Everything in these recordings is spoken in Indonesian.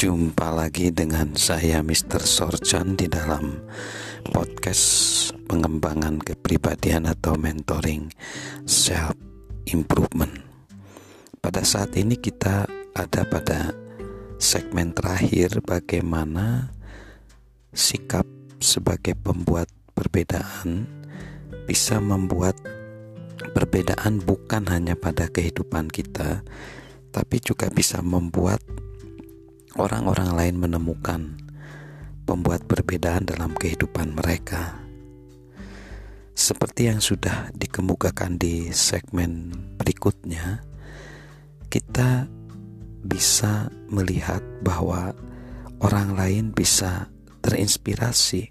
Jumpa lagi dengan saya Mr. Sorchan di dalam podcast pengembangan kepribadian atau mentoring self improvement. Pada saat ini kita ada pada segmen terakhir bagaimana sikap sebagai pembuat perbedaan bisa membuat perbedaan bukan hanya pada kehidupan kita tapi juga bisa membuat orang-orang lain menemukan pembuat perbedaan dalam kehidupan mereka. Seperti yang sudah dikemukakan di segmen berikutnya, kita bisa melihat bahwa orang lain bisa terinspirasi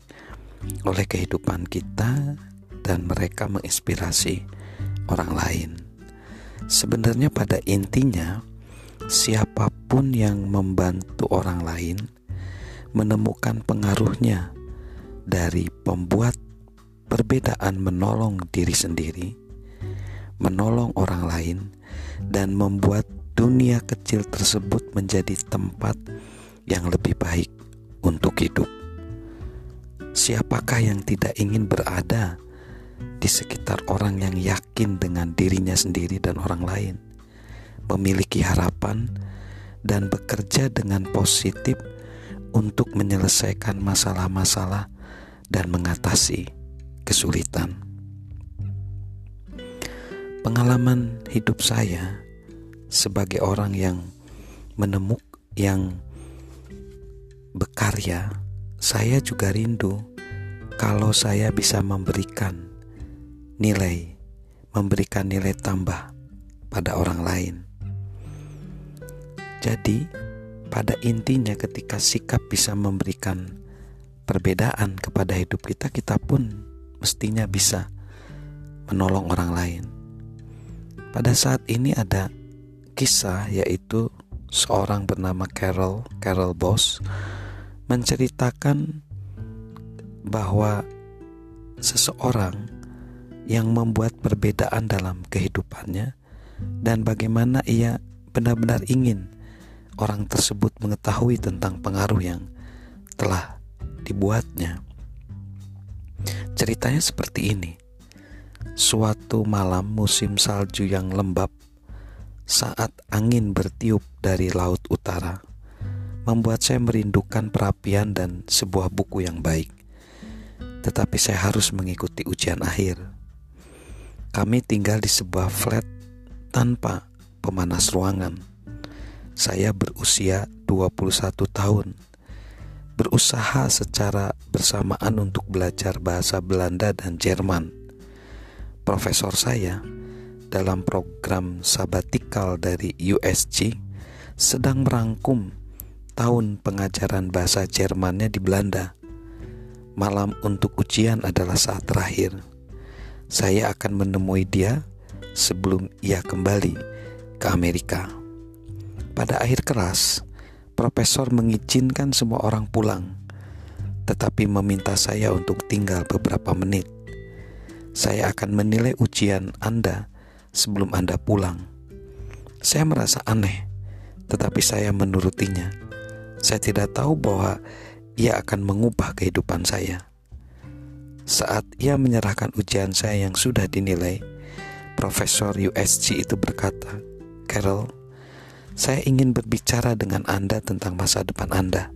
oleh kehidupan kita dan mereka menginspirasi orang lain. Sebenarnya pada intinya siapa pun yang membantu orang lain menemukan pengaruhnya dari pembuat perbedaan menolong diri sendiri, menolong orang lain, dan membuat dunia kecil tersebut menjadi tempat yang lebih baik untuk hidup. Siapakah yang tidak ingin berada di sekitar orang yang yakin dengan dirinya sendiri dan orang lain? memiliki harapan, dan bekerja dengan positif untuk menyelesaikan masalah-masalah dan mengatasi kesulitan. Pengalaman hidup saya sebagai orang yang menemuk yang berkarya, saya juga rindu kalau saya bisa memberikan nilai, memberikan nilai tambah pada orang lain. Jadi, pada intinya, ketika sikap bisa memberikan perbedaan kepada hidup kita, kita pun mestinya bisa menolong orang lain. Pada saat ini ada kisah, yaitu seorang bernama Carol, Carol Boss, menceritakan bahwa seseorang yang membuat perbedaan dalam kehidupannya dan bagaimana ia benar-benar ingin orang tersebut mengetahui tentang pengaruh yang telah dibuatnya. Ceritanya seperti ini. Suatu malam musim salju yang lembab saat angin bertiup dari laut utara membuat saya merindukan perapian dan sebuah buku yang baik. Tetapi saya harus mengikuti ujian akhir. Kami tinggal di sebuah flat tanpa pemanas ruangan saya berusia 21 tahun. Berusaha secara bersamaan untuk belajar bahasa Belanda dan Jerman. Profesor saya dalam program sabatikal dari USG sedang merangkum tahun pengajaran bahasa Jermannya di Belanda. Malam untuk ujian adalah saat terakhir. Saya akan menemui dia sebelum ia kembali ke Amerika. Pada akhir keras, profesor mengizinkan semua orang pulang, tetapi meminta saya untuk tinggal beberapa menit. Saya akan menilai ujian Anda sebelum Anda pulang. Saya merasa aneh, tetapi saya menurutinya. Saya tidak tahu bahwa ia akan mengubah kehidupan saya. Saat ia menyerahkan ujian saya yang sudah dinilai, Profesor USG itu berkata, "Carol, saya ingin berbicara dengan Anda tentang masa depan Anda.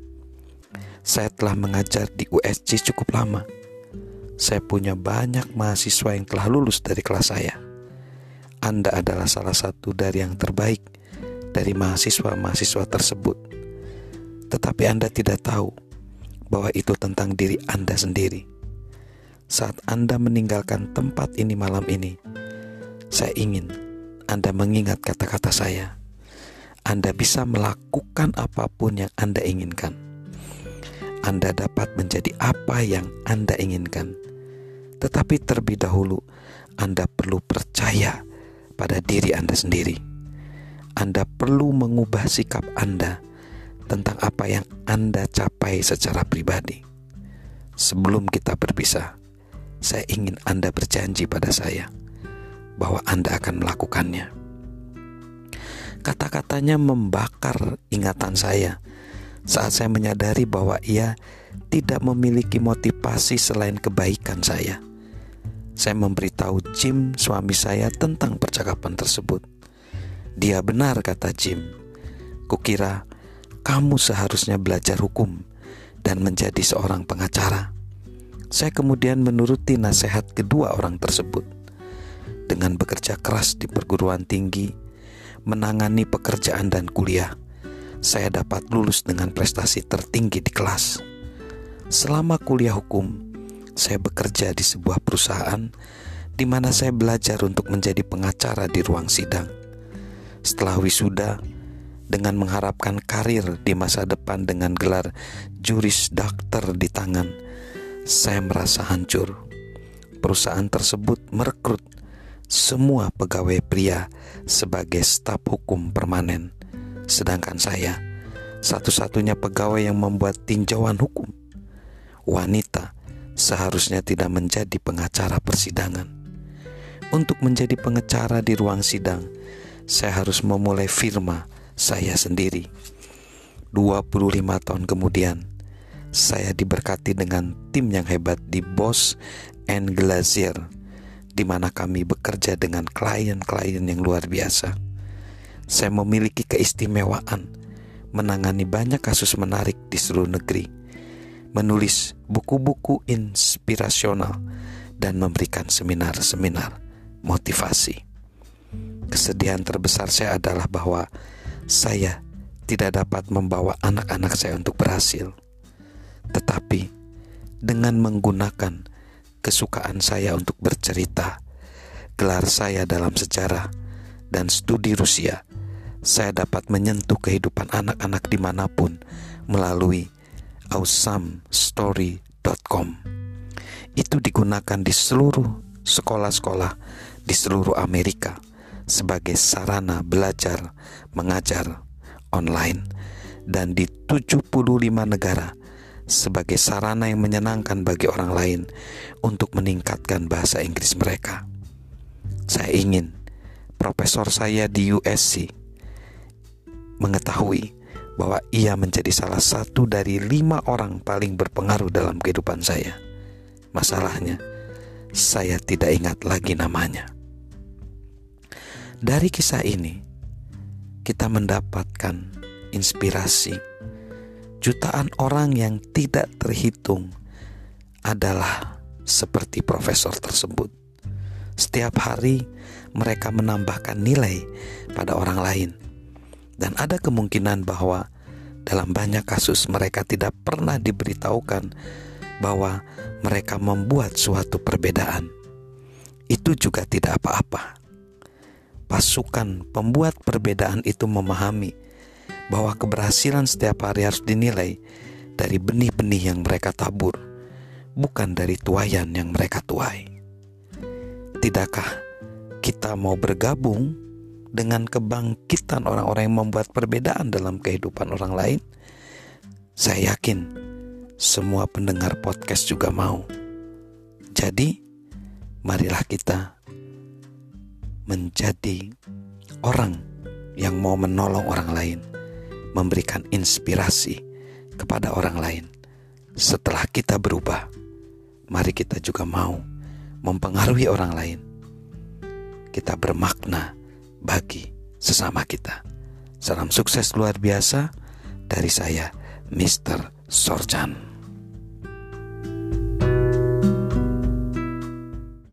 Saya telah mengajar di USG cukup lama. Saya punya banyak mahasiswa yang telah lulus dari kelas saya. Anda adalah salah satu dari yang terbaik dari mahasiswa-mahasiswa tersebut. Tetapi Anda tidak tahu bahwa itu tentang diri Anda sendiri. Saat Anda meninggalkan tempat ini malam ini, saya ingin Anda mengingat kata-kata saya anda bisa melakukan apa pun yang Anda inginkan. Anda dapat menjadi apa yang Anda inginkan, tetapi terlebih dahulu Anda perlu percaya pada diri Anda sendiri. Anda perlu mengubah sikap Anda tentang apa yang Anda capai secara pribadi. Sebelum kita berpisah, saya ingin Anda berjanji pada saya bahwa Anda akan melakukannya. Kata-katanya membakar ingatan saya saat saya menyadari bahwa ia tidak memiliki motivasi selain kebaikan saya. Saya memberitahu Jim, suami saya, tentang percakapan tersebut. Dia benar, kata Jim. Kukira kamu seharusnya belajar hukum dan menjadi seorang pengacara. Saya kemudian menuruti nasihat kedua orang tersebut. Dengan bekerja keras di perguruan tinggi, menangani pekerjaan dan kuliah, saya dapat lulus dengan prestasi tertinggi di kelas. Selama kuliah hukum, saya bekerja di sebuah perusahaan di mana saya belajar untuk menjadi pengacara di ruang sidang. Setelah wisuda, dengan mengharapkan karir di masa depan dengan gelar juris dokter di tangan, saya merasa hancur. Perusahaan tersebut merekrut semua pegawai pria sebagai staf hukum permanen, sedangkan saya satu-satunya pegawai yang membuat tinjauan hukum. Wanita seharusnya tidak menjadi pengacara persidangan. Untuk menjadi pengacara di ruang sidang, saya harus memulai firma saya sendiri. 25 tahun kemudian, saya diberkati dengan tim yang hebat di Bos and Glacier, di mana kami bekerja dengan klien-klien yang luar biasa. Saya memiliki keistimewaan menangani banyak kasus menarik di seluruh negeri menulis buku-buku inspirasional, dan memberikan seminar-seminar motivasi. Kesedihan terbesar saya adalah bahwa saya tidak dapat membawa anak-anak saya untuk berhasil, tetapi dengan menggunakan kesukaan saya untuk bercerita, gelar saya dalam sejarah, dan studi Rusia, saya dapat menyentuh kehidupan anak-anak di mana pun melalui awesomestory.com. Itu digunakan di seluruh sekolah-sekolah di seluruh Amerika sebagai sarana belajar mengajar online. Dan di 75 negara sebagai sarana yang menyenangkan bagi orang lain untuk meningkatkan bahasa Inggris mereka. Saya ingin profesor saya di USC mengetahui bahwa ia menjadi salah satu dari lima orang paling berpengaruh dalam kehidupan saya. Masalahnya, saya tidak ingat lagi namanya. Dari kisah ini, kita mendapatkan inspirasi. Jutaan orang yang tidak terhitung adalah seperti profesor tersebut. Setiap hari mereka menambahkan nilai pada orang lain dan ada kemungkinan bahwa dalam banyak kasus mereka tidak pernah diberitahukan bahwa mereka membuat suatu perbedaan. Itu juga tidak apa-apa. Pasukan pembuat perbedaan itu memahami bahwa keberhasilan setiap hari harus dinilai dari benih-benih yang mereka tabur, bukan dari tuayan yang mereka tuai. Tidakkah kita mau bergabung dengan kebangkitan orang-orang yang membuat perbedaan dalam kehidupan orang lain, saya yakin semua pendengar podcast juga mau. Jadi, marilah kita menjadi orang yang mau menolong orang lain, memberikan inspirasi kepada orang lain. Setelah kita berubah, mari kita juga mau mempengaruhi orang lain. Kita bermakna bagi sesama kita. Salam sukses luar biasa dari saya, Mr. Sorjan.